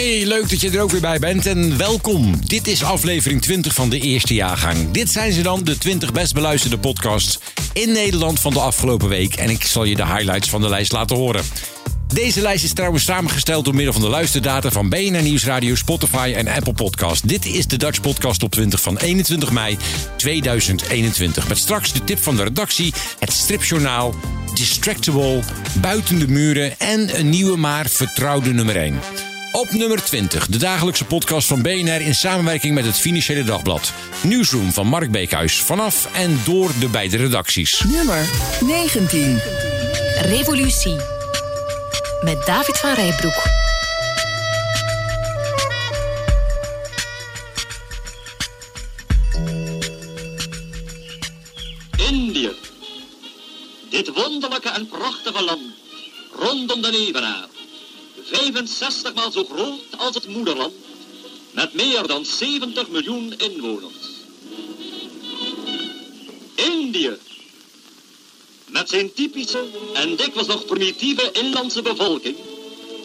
Hey, leuk dat je er ook weer bij bent en welkom. Dit is aflevering 20 van de eerste jaargang. Dit zijn ze dan, de 20 best beluisterde podcasts in Nederland van de afgelopen week. En ik zal je de highlights van de lijst laten horen. Deze lijst is trouwens samengesteld door middel van de luisterdata van BNR Nieuwsradio, Spotify en Apple Podcast. Dit is de Dutch Podcast op 20 van 21 mei 2021. Met straks de tip van de redactie, het stripjournaal, Distractable, Buiten de Muren en een nieuwe maar vertrouwde nummer 1. Op nummer 20, de dagelijkse podcast van BNR in samenwerking met het Financiële Dagblad. Nieuwsroom van Mark Beekhuis vanaf en door de beide redacties. Nummer 19. Revolutie. Met David van Rijbroek. Indië. Dit wonderlijke en prachtige land, rondom de Evenaar. 65 maal zo groot als het moederland, met meer dan 70 miljoen inwoners. Indië. Met zijn typische en dikwijls nog primitieve inlandse bevolking,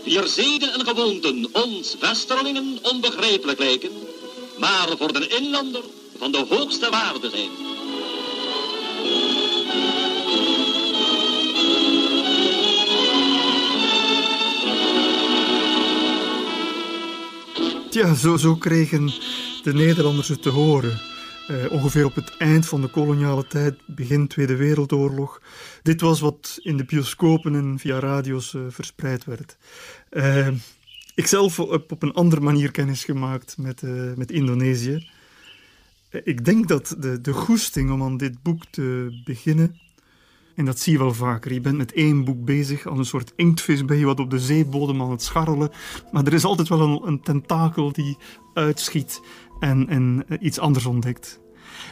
wier zeden en gewoonten ons westerlingen onbegrijpelijk lijken, maar voor de inlander van de hoogste waarde zijn. Ja, zo, zo kregen de Nederlanders het te horen. Eh, ongeveer op het eind van de koloniale tijd, begin Tweede Wereldoorlog. Dit was wat in de bioscopen en via radio's eh, verspreid werd. Uh, ik zelf heb op een andere manier kennis gemaakt met, eh, met Indonesië. ik denk dat de, de goesting om aan dit boek te beginnen en dat zie je wel vaker. Je bent met één boek bezig, als een soort inktvis ben je wat op de zeebodem aan het scharrelen. Maar er is altijd wel een, een tentakel die uitschiet en, en iets anders ontdekt.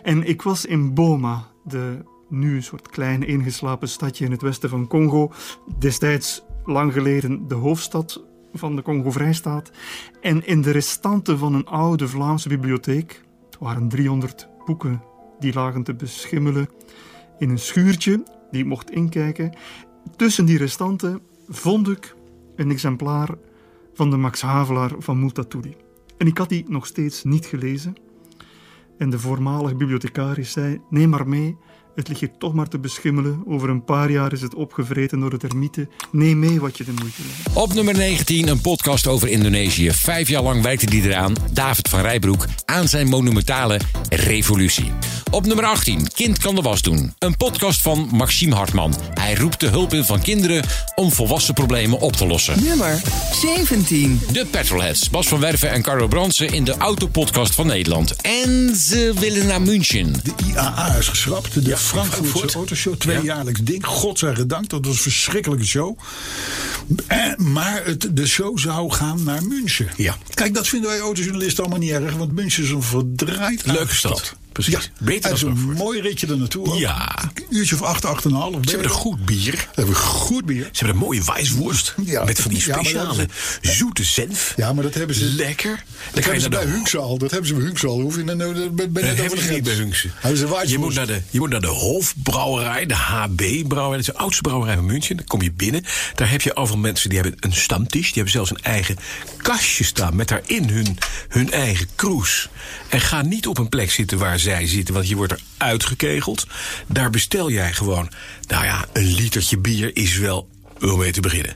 En ik was in Boma, de nu een soort klein ingeslapen stadje in het westen van Congo. Destijds, lang geleden, de hoofdstad van de Congo-Vrijstaat. En in de restanten van een oude Vlaamse bibliotheek, waren 300 boeken die lagen te beschimmelen, in een schuurtje die mocht inkijken. Tussen die restanten vond ik een exemplaar van de Max Havelaar van Multatuli. En ik had die nog steeds niet gelezen. En de voormalige bibliothecaris zei: Neem maar mee, het ligt hier toch maar te beschimmelen. Over een paar jaar is het opgevreten door de termieten. Neem mee wat je de moeite neemt. Op nummer 19 een podcast over Indonesië. Vijf jaar lang werkte hij eraan, David van Rijbroek, aan zijn monumentale revolutie. Op nummer 18, Kind kan de was doen. Een podcast van Maxime Hartman. Hij roept de hulp in van kinderen om volwassen problemen op te lossen. Nummer 17. De Petrolheads, Bas van Werven en Carlo Bransen in de Autopodcast van Nederland. En ze willen naar München. De IAA is geschrapt. De Frankfurtse Frankfurt. Autoshow. Tweejaarlijks ding. Godzijdank. Dat was een verschrikkelijke show. Eh, maar het, de show zou gaan naar München. Ja. Kijk, dat vinden wij autojournalisten allemaal niet erg. Want München is een verdraaid Leuke stad. Precies. Ja, Beter dan Het is een Frankfurt. mooi ritje er naartoe. ook. Ja. Een uurtje of acht, acht en een half. Ze hebben er goed bier. Ze hebben goed bier. Ze hebben een mooie wijsworst. Ja. Met van die Ja, maar dat speciale zoete zenf. Ja, maar dat hebben ze... Lekker. Dan Dat je hebben ze naar bij de Hunkse al. Dat hebben ze bij Hunkse al. Hoef je nou, nou, ben, ben Dat net hebben over de niet bij grens. Hunkse. Hebben ze Je moet, naar de, je moet naar de Hofbrouwerij, de HB-brouwerij. Dat is de oudste brouwerij van München. Dan kom je binnen. Daar heb je overal mensen die hebben een stamtisch. Die hebben zelfs een eigen kastje staan met daarin hun, hun eigen kroes. En ga niet op een plek zitten waar zij zitten, want je wordt er uitgekegeld. Daar bestel jij gewoon, nou ja, een litertje bier is wel om mee te beginnen.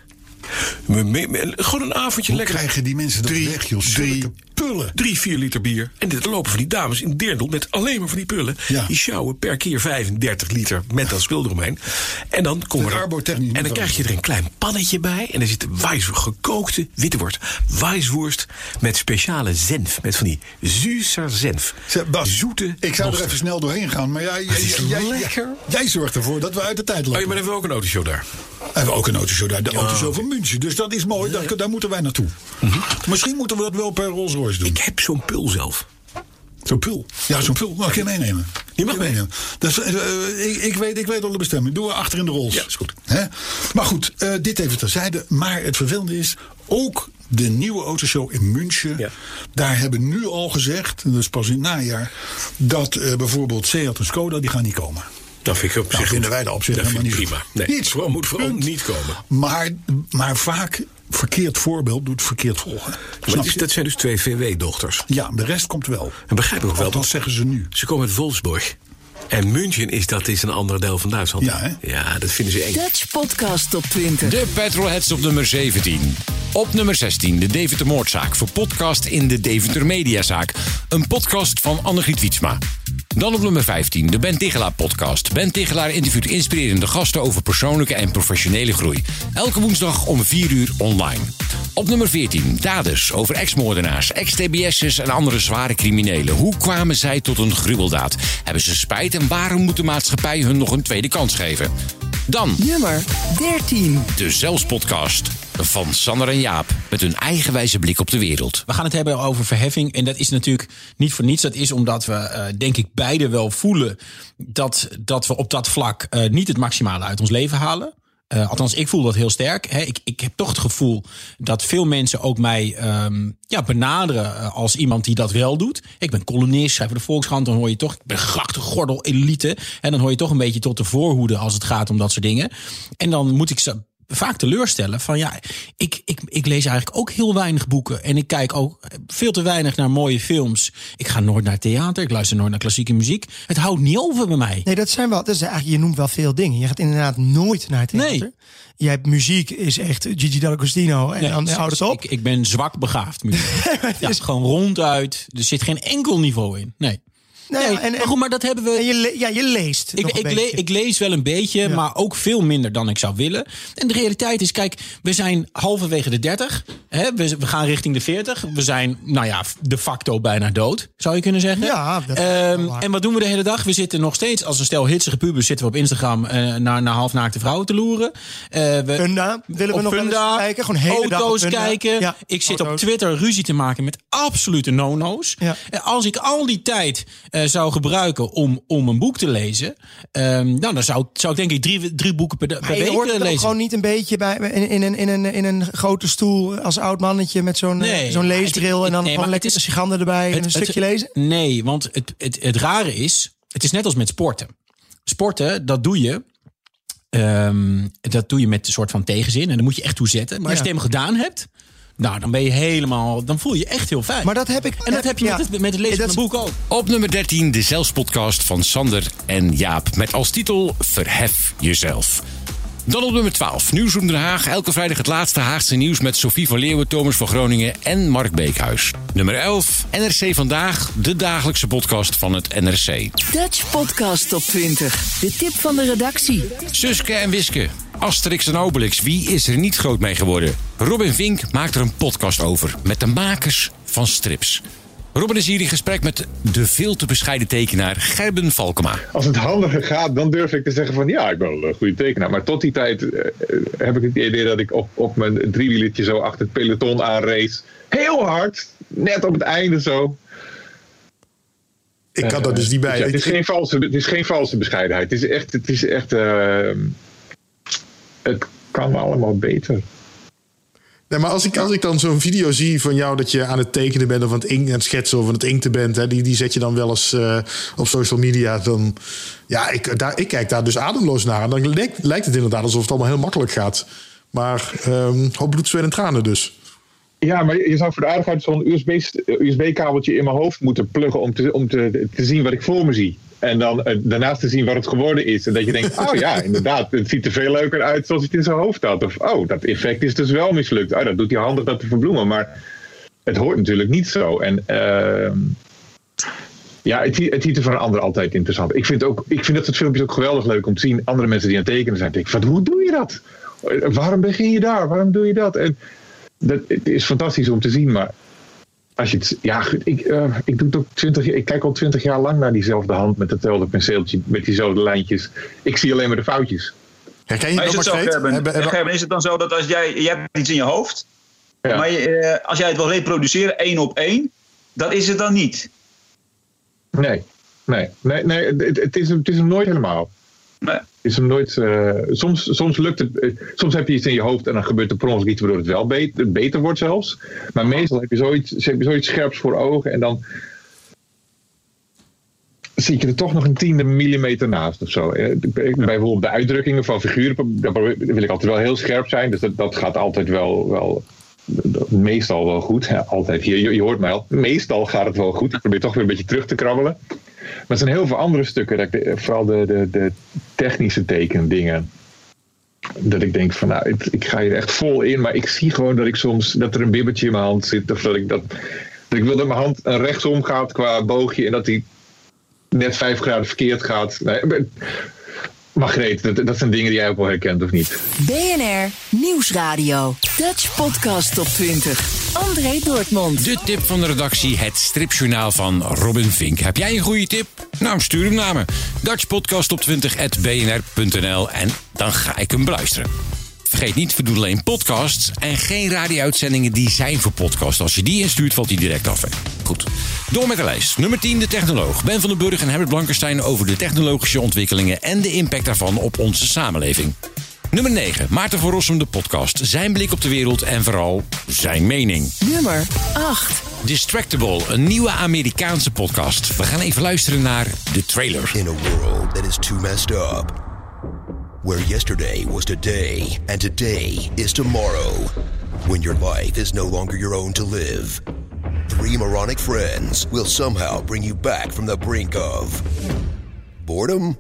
Me- me- me- Gewoon een avondje Hoe lekker. krijgen die mensen dat drie, weg, joh? Drie, pullen. Drie, vier liter bier. En dit lopen van die dames in Deerndel met alleen maar van die pullen. Ja. Die sjouwen per keer 35 liter met dat spul eromheen. En dan komen er... En dan krijg je er een klein pannetje bij. En er zit wijs, gekookte witte worst. Wijsworst met speciale zenf. Met van die zuurser zenf. Bas, Zoete ik zou er even snel doorheen gaan. Maar jij, jij, jij, lekker. jij zorgt ervoor dat we uit de tijd Oh, lopen. ja, maar hebben we ook een autoshow daar. We hebben ook een autoshow daar, de autoshow van München. Dus dat is mooi, daar, daar moeten wij naartoe. Misschien moeten we dat wel per Rolls Doen. Ik heb zo'n pul zelf. Zo'n pul. Ja, zo'n pul. Mag je meenemen? Je mag meenemen. Dat is, eh, ik, ik, weet, ik weet al de bestemming. Doen we achter in de Rolls. Ja, is goed. Hè? Maar goed, eh, dit even terzijde. Maar het vervelende is, ook de nieuwe autoshow in München. Ja. Daar hebben nu al gezegd, is pas in het najaar... dat eh, bijvoorbeeld Seat en Skoda, die gaan niet komen. Dat vind ik op Nou, zich vinden wij dat op zich helemaal niet prima. Nee, Niet. moet vooral niet komen. Maar, maar vaak verkeerd voorbeeld doet verkeerd volgen. Maar Snap dat, is- je? dat zijn dus twee VW-dochters. Ja, de rest komt wel. En begrijp ik ook wel. Althans zeggen ze nu. Ze komen uit Wolfsburg. En München is, dat is een ander deel van Duitsland. Ja, hè? Ja, dat vinden ze eng. Dutch Podcast Top 20. De Petrolheads op nummer 17. Op nummer 16 de Deventer Moordzaak voor podcast in de Deventer Mediazaak. Een podcast van Annegriet Wietsma. Dan op nummer 15 de Ben Tigelaar podcast. Ben Tigelaar interviewt inspirerende gasten over persoonlijke en professionele groei. Elke woensdag om 4 uur online. Op nummer 14 Daders over ex-moordenaars, ex-TBS'ers en andere zware criminelen. Hoe kwamen zij tot een gruweldaad? Hebben ze spijt en waarom moet de maatschappij hun nog een tweede kans geven? Dan Nummer 13. de Zelfs-podcast van Sander en Jaap. Met hun eigenwijze blik op de wereld. We gaan het hebben over verheffing. En dat is natuurlijk niet voor niets. Dat is omdat we, eh, denk ik, beide wel voelen dat, dat we op dat vlak eh, niet het maximale uit ons leven halen. Eh, althans, ik voel dat heel sterk. Ik, ik heb toch het gevoel dat veel mensen ook mij ehm, ja, benaderen als iemand die dat wel doet. Ik ben columnist, schrijf voor de Volkskrant. Dan hoor je toch, ik ben grachtengordel elite. En dan hoor je toch een beetje tot de voorhoede als het gaat om dat soort dingen. En dan moet ik ze vaak teleurstellen van ja, ik, ik, ik lees eigenlijk ook heel weinig boeken. En ik kijk ook veel te weinig naar mooie films. Ik ga nooit naar theater, ik luister nooit naar klassieke muziek. Het houdt niet over bij mij. Nee, dat zijn wel. Dat is eigenlijk, je noemt wel veel dingen. Je gaat inderdaad nooit naar het theater. Nee. Je hebt muziek, is echt Gigi D'Agostino. En Nee, dan houdt het op. Ik, ik ben zwak begaafd. ik zeggen. ja, gewoon ronduit. Er zit geen enkel niveau in. Nee. Nee, en- maar goed, maar dat hebben we. En je, le- ja, je leest. Ik, nog een ik, le- beetje. ik lees wel een beetje, maar ook veel minder dan ik zou willen. En de realiteit is, kijk, we zijn halverwege de 30. Hè, we, we gaan richting de 40. We zijn, nou ja, de facto bijna dood, zou je kunnen zeggen. Ja, dat waar. en wat doen we de hele dag? We zitten nog steeds als een stel hitsige pubers zitten we op Instagram eh, naar, naar halfnaakte vrouwen te loeren. Eh, we, Funda, willen we nog eens kijken? Gewoon hele dag Auto's Funda. kijken. Ja, ik zit op. Twitter ruzie te maken met absolute no-no's. Ja. En als ik al die tijd eh, zou gebruiken om, om een boek te lezen, ehm, nou, dan zou, zou ik denk ik drie, drie boeken per, per week hoort lezen. gewoon niet een beetje bij, in, in, een, in, een, in een grote stoel als oud mannetje met zo'n Nee, eh, zo'n leesbril. het- en dan nee, gewoon lekker de sigander erbij en een Het- stukje lezen. Nee, want het, het, het rare is, het is net als met sporten. Sporten, dat doe je. ehm, dat doe je met een soort van tegenzin. En daar moet je echt toe zetten. Maar als je het helemaal gedaan hebt. Nou, dan ben je helemaal. Dan voel je je echt heel fijn. Maar dat heb ik. en dat heb je ja. met, het, met het lezen van is- boek ook. Op nummer 13 de Zelfspodcast van Sander en Jaap. Met als titel Verhef jezelf. Dan op nummer 12, Nieuwsroom Den Haag. Elke vrijdag het laatste Haagse nieuws met Sophie van Leeuwen, Thomas van Groningen en Mark Beekhuis. Nummer 11, NRC Vandaag, de dagelijkse podcast van het NRC. Dutch Podcast Top 20. De tip van de redactie. Suske en Wiske, Asterix en Obelix, wie is er niet groot mee geworden? Robin Vink maakt er een podcast over met de makers van strips. Robin is hier in gesprek met de veel te bescheiden tekenaar Gerben Valkema. Als het handiger gaat, dan durf ik te zeggen van ja, ik ben wel een goede tekenaar. Maar tot die tijd eh, heb ik het idee dat ik op, op mijn driewielertje zo achter het peloton aanrace. Heel hard, net op het einde zo. Ik kan dat dus niet bij. Ja, het, is geen valse, het is geen valse bescheidenheid. Het is echt, het is echt eh, het kan allemaal beter. Nee, maar als ik, als ik dan zo'n video zie van jou dat je aan het tekenen bent of aan het, ink, aan het schetsen of aan het inkten bent, hè, die, die zet je dan wel eens eh, op social media. Dan, ja, ik, daar, ik kijk daar dus ademloos naar. En dan lijkt, lijkt het inderdaad alsof het allemaal heel makkelijk gaat. Maar ehm hoop bloed, zweet en tranen dus. Ja, maar je zou voor de aardigheid zo'n USB-kabeltje in mijn hoofd moeten pluggen om, te, om te, te zien wat ik voor me zie. En dan eh, daarnaast te zien wat het geworden is. En dat je denkt, oh ja, inderdaad, het ziet er veel leuker uit zoals het in zijn hoofd had. Of, oh, dat effect is dus wel mislukt. Oh, dat doet hij handig dat te verbloemen. Maar het hoort natuurlijk niet zo. En ehm, ja, het, het ziet er voor een ander altijd interessant. Ik vind, ook, ik vind dat soort filmpjes ook geweldig leuk om te zien. Andere mensen die aan het tekenen zijn. Denk ik, van, hoe doe je dat? Waarom begin je daar? Waarom doe je dat? En dat, het is fantastisch om te zien, maar als je het, ja, ik, uh, ik, doe het ook 20, ik kijk al twintig jaar lang naar diezelfde hand met hetzelfde penseeltje, met diezelfde lijntjes. Ik zie alleen maar de foutjes. Herken je maar is dat, het, zo, Margreet? Gerben, Hebben- hebben- Gerben, is het dan zo dat als jij, je hebt iets in je hoofd, maar je, eh, als jij het wil reproduceren één op één, dat is het dan niet? Nee, nee, nee, nee het, het, is, het is hem nooit helemaal. Nee. Is hem nooit, eh, soms, soms lukt het, eh, soms heb je iets in je hoofd en dan gebeurt er per ongeluk iets waardoor het wel beter, beter wordt zelfs. Maar meestal heb je, zoiets, heb je zoiets scherps voor ogen en dan zie je er toch nog een tiende millimeter naast of zo. Bijvoorbeeld de uitdrukkingen van figuren, daar probeer- wil ik altijd wel heel scherp zijn. Dus dat, dat gaat altijd wel, wel meestal wel goed. Ja, altijd hier, je, je hoort mij al. Meestal gaat het wel goed. Ik probeer toch weer een beetje terug te krabbelen. Maar er zijn heel veel andere stukken, vooral de, de, de technische tekendingen. Dat ik denk van nou, ik, ik ga hier echt vol in, maar ik zie gewoon dat ik soms dat er een bibbertje in mijn hand zit. Of dat ik dat. dat ik wil dat mijn hand rechtsom gaat qua boogje en dat die net vijf graden verkeerd gaat. Nee, Margreet, dat, dat zijn dingen die jij ook wel herkent, of niet? BNR Nieuwsradio. Dutch Podcast Top 20. André Dortmund. De tip van de redactie, het stripjournaal van Robin Vink. Heb jij een goede tip? Nou, stuur hem naar me. DutchPodcastTop20.bnr.nl en dan ga ik hem beluisteren. Vergeet niet, we doen alleen podcasts en geen radio-uitzendingen die zijn voor podcasts. Als je die instuurt, valt die direct af. hè. Goed. Door met de lijst. Nummer 10, de technoloog. Ben van den Burg en Herbert Blankenstein over de technologische ontwikkelingen en de impact daarvan op onze samenleving. Nummer 9, Maarten van Rossum, de podcast. Zijn blik op de wereld en vooral zijn mening. Nummer 8. Distractable, een nieuwe Amerikaanse podcast. We gaan even luisteren naar de trailer. In a world that is too messed up, where yesterday was today and today is tomorrow, when your life is no longer your own to live, three moronic friends will somehow bring you back from the brink of boredom.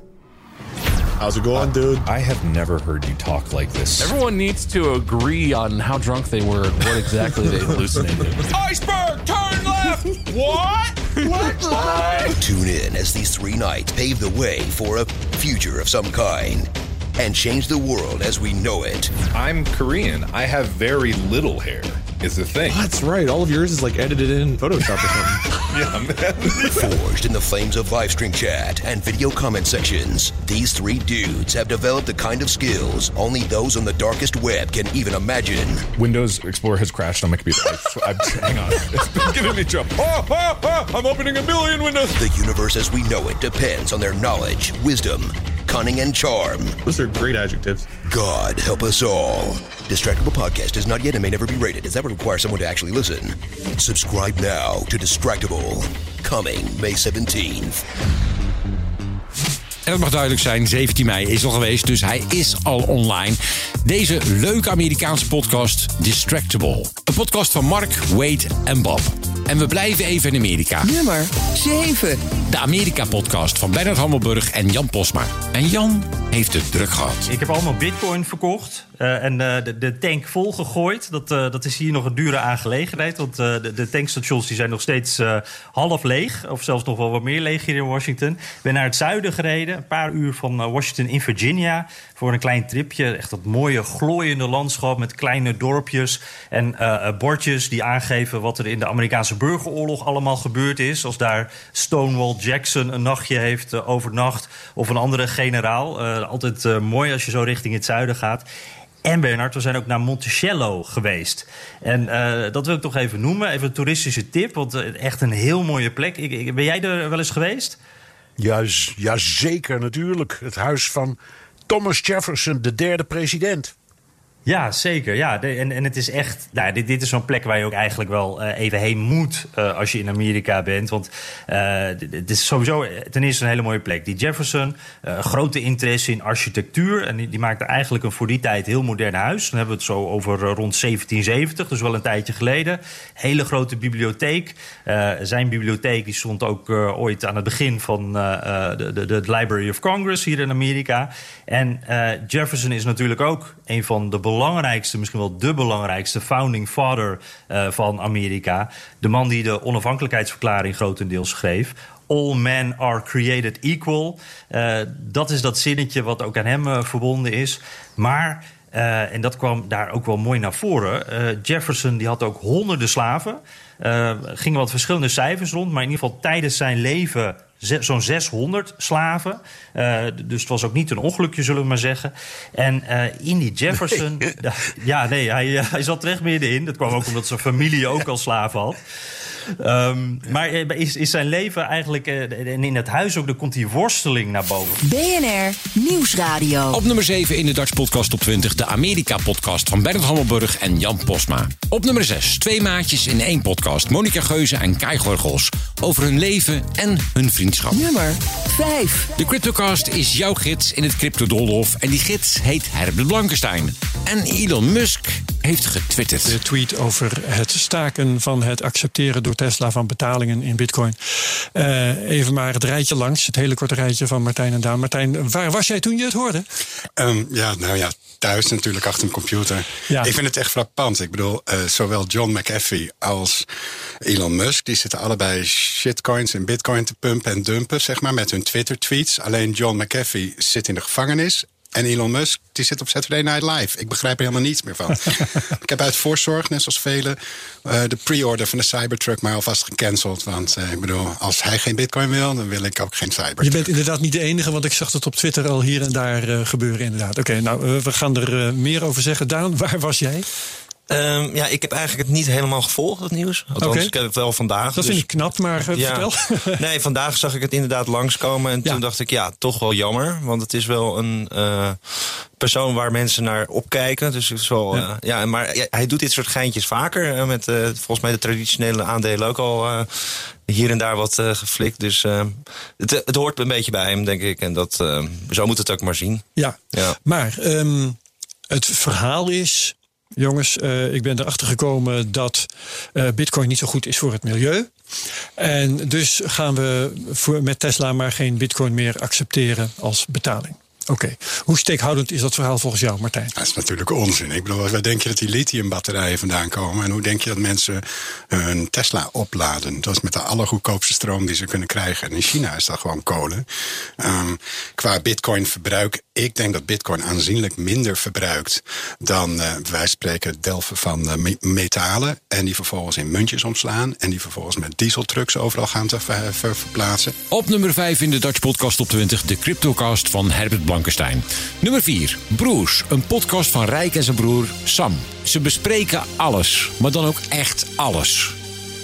How's it going, dude? Uh, I have never heard you talk like this. Everyone needs to agree on how drunk they were and what exactly they hallucinated. Iceberg, turn left! what? What? Tune in as these three nights pave the way for a future of some kind and change the world as we know it. I'm Korean. I have very little hair. Is the thing. That's right. All of yours is like edited in Photoshop or something. yeah, man. Forged in the flames of live stream chat and video comment sections, these three dudes have developed the kind of skills only those on the darkest web can even imagine. Windows Explorer has crashed on my computer. I, I, hang on. It's been giving me trouble. Oh, oh, oh, I'm opening a million windows. The universe as we know it depends on their knowledge, wisdom, cunning, and charm. Those are great adjectives. God help us all. Distractable Podcast is not yet and may never be rated, as that would require someone to actually listen. Subscribe now to Distractable. Coming May 17th. En dat mag duidelijk zijn, 17 mei is al geweest, dus hij is al online. Deze leuke Amerikaanse podcast, Distractable. Een podcast van Mark, Wade en Bob. En we blijven even in Amerika. Nummer 7. De Amerika-podcast van Bernard Hammelburg en Jan Posma. En Jan heeft het druk gehad. Ik heb allemaal bitcoin verkocht eh, en eh, de, de tank volgegooid. Dat, eh, dat is hier nog een dure aangelegenheid. Want de, de tankstations die zijn nog steeds half leeg. Of zelfs nog wel wat meer leeg hier in Washington. Ik ben naar het zuiden gereden. Een paar uur van Washington in Virginia. Voor een klein tripje. Echt dat mooie glooiende landschap met kleine dorpjes. En bordjes die aangeven wat er in de Amerikaanse burgeroorlog allemaal gebeurd is. Als daar Stonewall Jackson een nachtje heeft overnacht. Of een andere generaal. Eh, altijd eh, mooi als je zo richting het zuiden gaat. En Bernard, we zijn ook naar Monticello geweest. En eh, dat wil ik toch even noemen. Even een toeristische tip. Want echt een heel mooie plek. Ben jij er wel eens geweest? Ja, ja, zeker natuurlijk. Het huis van Thomas Jefferson, de derde president. Ja, zeker. Ja, en, en het is echt. Nou, dit, dit is zo'n plek waar je ook eigenlijk wel eh, even heen moet. eh, als je in Amerika bent. Want eh, het is sowieso ten eerste een hele mooie plek. Die Jefferson, grote interesse in architectuur. En die, maakte eigenlijk een voor die tijd heel modern huis. Dan hebben we het zo over rond 1770, dus wel een tijdje geleden. Hele grote bibliotheek. Zijn bibliotheek die stond ook ooit aan het begin van de, de, de Library of Congress hier in Amerika. En Jefferson is natuurlijk ook een van de belangrijkste, misschien wel de belangrijkste founding father eh, van Amerika. De man die de onafhankelijkheidsverklaring grotendeels schreef. All men are created equal. Eh, dat is dat zinnetje wat ook aan hem eh, verbonden is. Maar, eh, en dat kwam daar ook wel mooi naar voren. eh, Jefferson die had ook honderden slaven. Er gingen wat verschillende cijfers rond. Maar in ieder geval tijdens zijn leven zo'n 600 slaven. Dus het was ook niet een ongelukje, zullen we maar zeggen. En eh, in die Jefferson... Ja, nee, hij, hij zat terecht middenin. Dat kwam ook omdat zijn familie ook al slaven had. Ehm, maar eh, is, is zijn leven eigenlijk... eh, en in het huis ook, dan komt die worsteling naar boven. BNR Nieuwsradio. Op nummer 7 in de Dutch Podcast Top 20, de Amerika-podcast van Bernard Hammelburg en Jan Posma. Op nummer 6, twee maatjes in één podcast, Monica Geuze en Kai Gorgels. Over hun leven en hun vriendschap. Nummer 5. De Cryptocast is jouw gids in het crypto-doolhof en die gids heet Herbert Blankenstein. En Elon Musk heeft getwitterd. De tweet over het staken van het accepteren door Tesla van betalingen in Bitcoin. Eh, even maar het rijtje langs, het hele korte rijtje van Martijn en Daan. Martijn, waar was jij toen je het hoorde? Ehm, ja, nou ja, thuis natuurlijk achter een computer. Ja. Ik vind het echt frappant. Ik bedoel, eh, zowel John McAfee als Elon Musk... die zitten allebei shitcoins en bitcoin te pumpen en dumpen, zeg maar... met hun Twitter-tweets. Alleen John McAfee zit in de gevangenis... En Elon Musk die zit op Saturday Night Live. Ik begrijp er helemaal niets meer van. ik heb uit voorzorg, net zoals velen, eh, de pre-order van de Cybertruck maar alvast gecanceld. Want eh, ik bedoel, als hij geen bitcoin wil, dan wil ik ook geen Cybertruck. Je bent inderdaad niet de enige, want ik zag het op Twitter al hier en daar eh, gebeuren inderdaad. Oké, nou, we gaan er meer over zeggen. Daan, waar was jij? Ehm, ja, ik heb eigenlijk het niet helemaal gevolgd, het nieuws. Althans, ik heb het wel vandaag. Dat dus- vind ik knap, maar eh, Ja. vertel. nee, vandaag zag ik het inderdaad langskomen. En toen dacht ik, ja, toch wel jammer. Want het is wel een eh, persoon waar mensen naar opkijken. Dus het is wel, Ja. maar hij doet dit soort geintjes vaker. eh, met eh, volgens mij de traditionele aandelen ook al eh, hier en daar wat eh, geflikt. Dus eh, het, het hoort een beetje bij hem, denk ik. En dat, eh, zo moet het ook maar zien. Ja, Ja. maar ehm, het verhaal is, jongens, eh, ik ben erachter gekomen dat eh, Bitcoin niet zo goed is voor het milieu. En dus gaan we voor, met Tesla maar geen Bitcoin meer accepteren als betaling. Oké, hoe steekhoudend is dat verhaal volgens jou, Martijn? Dat is natuurlijk onzin. Ik bedoel, waar denk je dat die lithiumbatterijen vandaan komen? En hoe denk je dat mensen hun Tesla opladen? Dat is met de allergoedkoopste stroom die ze kunnen krijgen. En in China is dat gewoon kolen. Ehm, qua bitcoin-verbruik, ik denk dat bitcoin aanzienlijk minder verbruikt dan eh wij spreken delven van eh, me- metalen. En die vervolgens in muntjes omslaan. En die vervolgens met dieseltrucks overal gaan te ver- ver- verplaatsen. Op nummer 5 in de Dutch Podcast Top 20, de Cryptocast van Herbert Blankenstein. Nummer 4, Broers, een podcast van Rijk en zijn broer Sam. Ze bespreken alles, maar dan ook echt alles.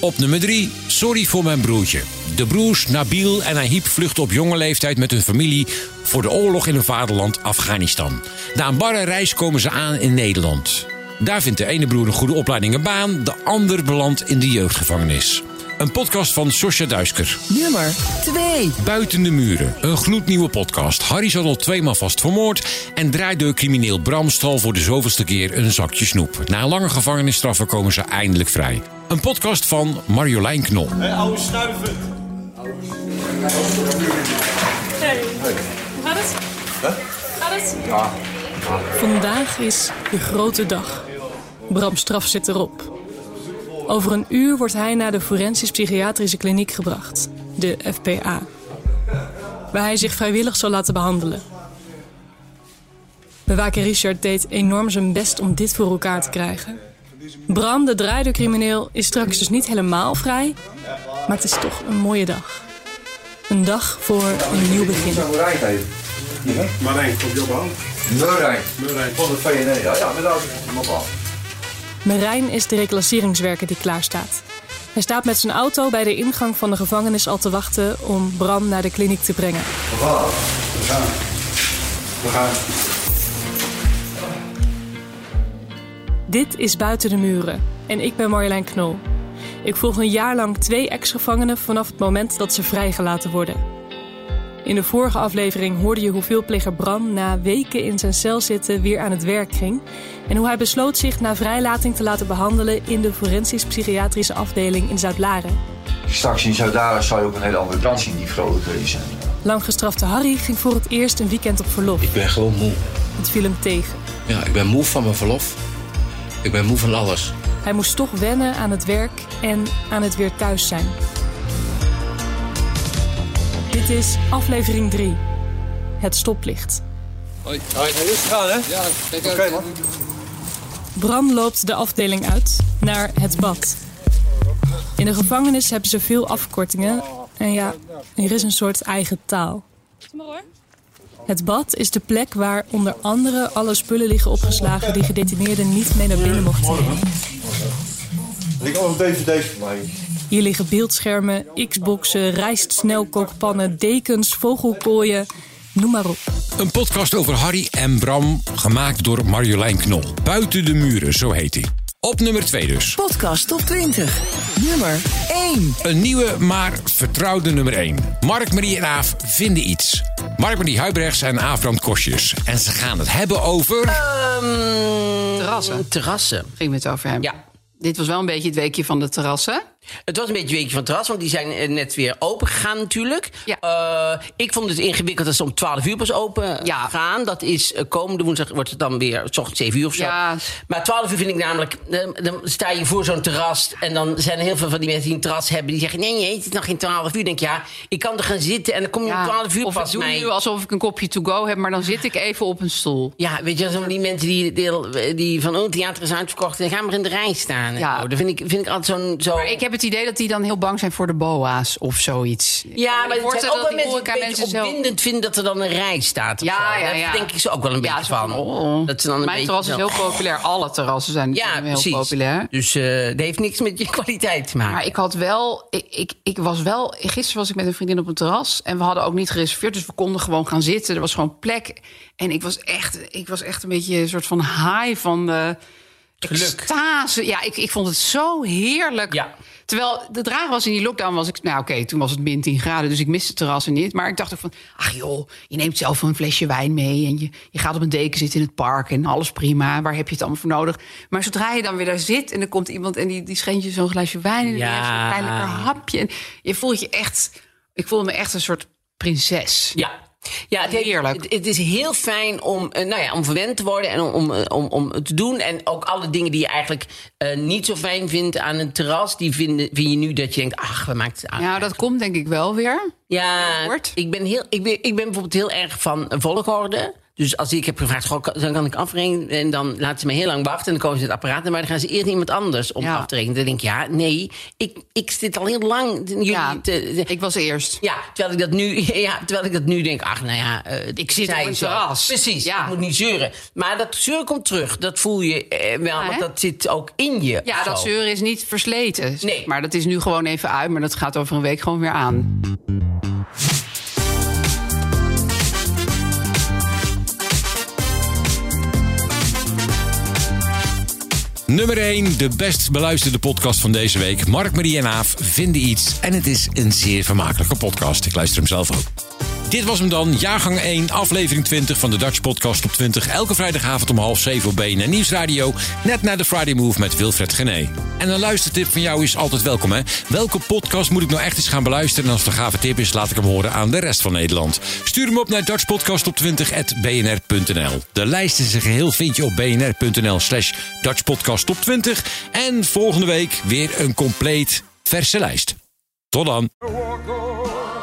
Op nummer 3, Sorry voor mijn broertje. De broers Nabil en Ahib vluchten op jonge leeftijd met hun familie voor de oorlog in hun vaderland Afghanistan. Na een barre reis komen ze aan in Nederland. Daar vindt de ene broer een goede opleiding en baan, de ander belandt in de jeugdgevangenis. Een podcast van Sosja Duisker. Nummer 2. Buiten de muren. Een gloednieuwe podcast. Harry zat al tweemaal vast vermoord. En draait crimineel Bram stal voor de zoveelste keer een zakje snoep. Na lange gevangenisstraffen komen ze eindelijk vrij. Een podcast van Marjolein Knol. Hé, oude snuiven. Hey, hoe gaat het? Gaat het? Ja. Vandaag is de grote dag. Bram Straf zit erop. Over een uur wordt hij naar de Forensisch Psychiatrische Kliniek gebracht, de FPA. Waar hij zich vrijwillig zal laten behandelen. Bewaker Richard deed enorm zijn best om dit voor elkaar te krijgen. Bram, de draaideurcrimineel, is straks dus niet helemaal vrij, maar het is toch een mooie dag. Een dag voor een nieuw begin. Marijn, komt je op hand? Meurijn. Meurijn. Van de VNE. Ja, ja, met auto. Kom op Marijn is de reclasseringswerker die klaarstaat. Hij staat met zijn auto bij de ingang van de gevangenis al te wachten om Bram naar de kliniek te brengen. We gaan. We gaan. Dit is Buiten de Muren en ik ben Marjolein Knol. Ik volg een jaar lang twee ex-gevangenen vanaf het moment dat ze vrijgelaten worden. In de vorige aflevering hoorde je hoe veelpleger Bram na weken in zijn cel zitten weer aan het werk ging. En hoe hij besloot zich na vrijlating te laten behandelen in de forensisch psychiatrische afdeling in Zuid-Laren. Straks in Zuid-Laren zal je ook een hele andere kant zien die vrolijk is. Langgestrafte Harry ging voor het eerst een weekend op verlof. Ik ben gewoon moe. Het viel hem tegen. Ja, ik ben moe van mijn verlof. Ik ben moe van alles. Hij moest toch wennen aan het werk en aan het weer thuis zijn. Dit is aflevering 3. Het stoplicht. Hoi. Hoi. Rustig gaan, hè? Ja, kijk uit. Oké, man. Bram loopt de afdeling uit naar het bad. In de gevangenis hebben ze veel afkortingen. En ja, er is een soort eigen taal. Het bad is de plek waar onder andere alle spullen liggen opgeslagen die gedetineerden niet mee naar binnen mochten nemen. Er liggen allemaal dvd's voor mij. Hier liggen beeldschermen, xboxen, rijstsnelkookpannen, dekens, vogelkooien, noem maar op. Een podcast over Harry en Bram, gemaakt door Marjolein Knol. Buiten de muren, zo heet hij. Op nummer 2 dus. Podcast top 20. Nummer 1. Een nieuwe, maar vertrouwde nummer 1. Mark, Marie en Aaf vinden iets. Mark, Marie Huibrechts en Aaf Brand Kostjes. En ze gaan het hebben over... terrassen. Terrassen. Ging het over hem. Ja. Dit was wel een beetje het weekje van de terrassen. Het was een beetje een weekje van terras, want die zijn eh, net weer open gegaan natuurlijk. Eh, ik vond het ingewikkeld dat ze om 12 uur pas open eh, gaan. Dat is uh, komende woensdag wordt het dan weer s ochtends 7 uur of zo. Ja. Maar 12 uur vind ik namelijk, dan, dan sta je voor zo'n terras en dan zijn er heel veel van die mensen die een terras hebben die zeggen: nee, nee, het is nog geen 12 uur. Ik denk ja, ik kan er gaan zitten en dan kom je om 12 uur of pas ik doe mij. nu alsof ik een kopje to go heb, maar dan zit ik even op een stoel. Ja, weet je, zo die mensen die, die, die van oh, theater is uitverkocht en gaan maar in de rij staan. Ja. Dat vind ik, vind ik altijd zo'n. Zo... Maar ik heb het idee dat die dan heel bang zijn voor de boa's of zoiets. Ja, maar Ik het zijn voorstel ook wel die mensen die horeca-mensen zelf- opwindend vinden dat er dan een rij staat. Ja, zo. ja, Daar ja. denk ik ze ook wel een Ja, beetje zo van. oh. Dat ze dan een Mijn beetje terras is zo- heel populair. Alle terrassen zijn Ja, heel precies. populair. Dus eh dat heeft niks met je kwaliteit te maken. Maar ik had wel, ik, ik, ik was wel, gisteren was ik met een vriendin op een terras en we hadden ook niet gereserveerd, dus we konden gewoon gaan zitten. Er was gewoon plek. En ik was echt, ik was echt een beetje een soort van high van de extase. Ja, ik, ik vond het zo heerlijk. Terwijl de draag was in die lockdown was ik, nou oké, toen was het min 10 graden, dus ik miste het terrassen niet. Maar ik dacht ook van, ach joh, je neemt zelf een flesje wijn mee en je, je gaat op een deken zitten in het park en alles prima. Waar heb je het allemaal voor nodig? Maar zodra je dan weer daar zit en er komt iemand en die, die schenkt je zo'n glaasje wijn en Ja. klein lekker hapje. En je voelt je echt, ik voelde me echt een soort prinses. Ja. Ja, het, Heerlijk. Het, het is heel fijn om, eh, nou ja, om verwend te worden en om, om, eh, om, te doen. En ook alle dingen die je eigenlijk eh, niet zo fijn vindt aan een terras, die vinden, vind je nu dat je denkt, ach, we maken het aan. Ja, dat komt denk ik wel weer. Ja, ik ben, heel, ik, ben, ik ben bijvoorbeeld heel erg van volgorde. Dus als ik heb gevraagd, goh, dan kan ik afrekenen. En dan laten ze me heel lang wachten. En dan komen ze in het apparaat. Maar dan gaan ze eerst iemand anders om af te rekenen. Dan denk ik, ja, nee, ik, ik zit al heel lang. Jullie te- ik was eerst. Ja, terwijl ik dat nu, ja, terwijl ik dat nu denk, ach, nou ja, eh, ik zit op hij een zo. terras. Precies, ik moet niet zeuren. Maar dat zeuren komt terug. Dat voel je eh, wel, Ja, want dat zit ook in je. Ja, dat zeuren is niet versleten. Nee. Maar dat is nu gewoon even uit. Maar dat gaat over een week gewoon weer aan. Nummer 1, de best beluisterde podcast van deze week. Mark, Marie en Aaf vinden iets. En het is een zeer vermakelijke podcast. Ik luister hem zelf ook. Dit was hem dan, jaargang 1, aflevering 20 van de Dutch Podcast op 20. Elke vrijdagavond om half 7 op BNN Nieuwsradio. Net na de Friday Move met Wilfred Gené. En een luistertip van jou is altijd welkom, hè? Welke podcast moet ik nou echt eens gaan beluisteren? En als het een gave tip is, laat ik hem horen aan de rest van Nederland. Stuur hem op naar dutchpodcastop20.bnr.nl. De lijst in zijn geheel vind je op bnr.nl slash dutchpodcastop20. En volgende week weer een compleet verse lijst. Tot dan.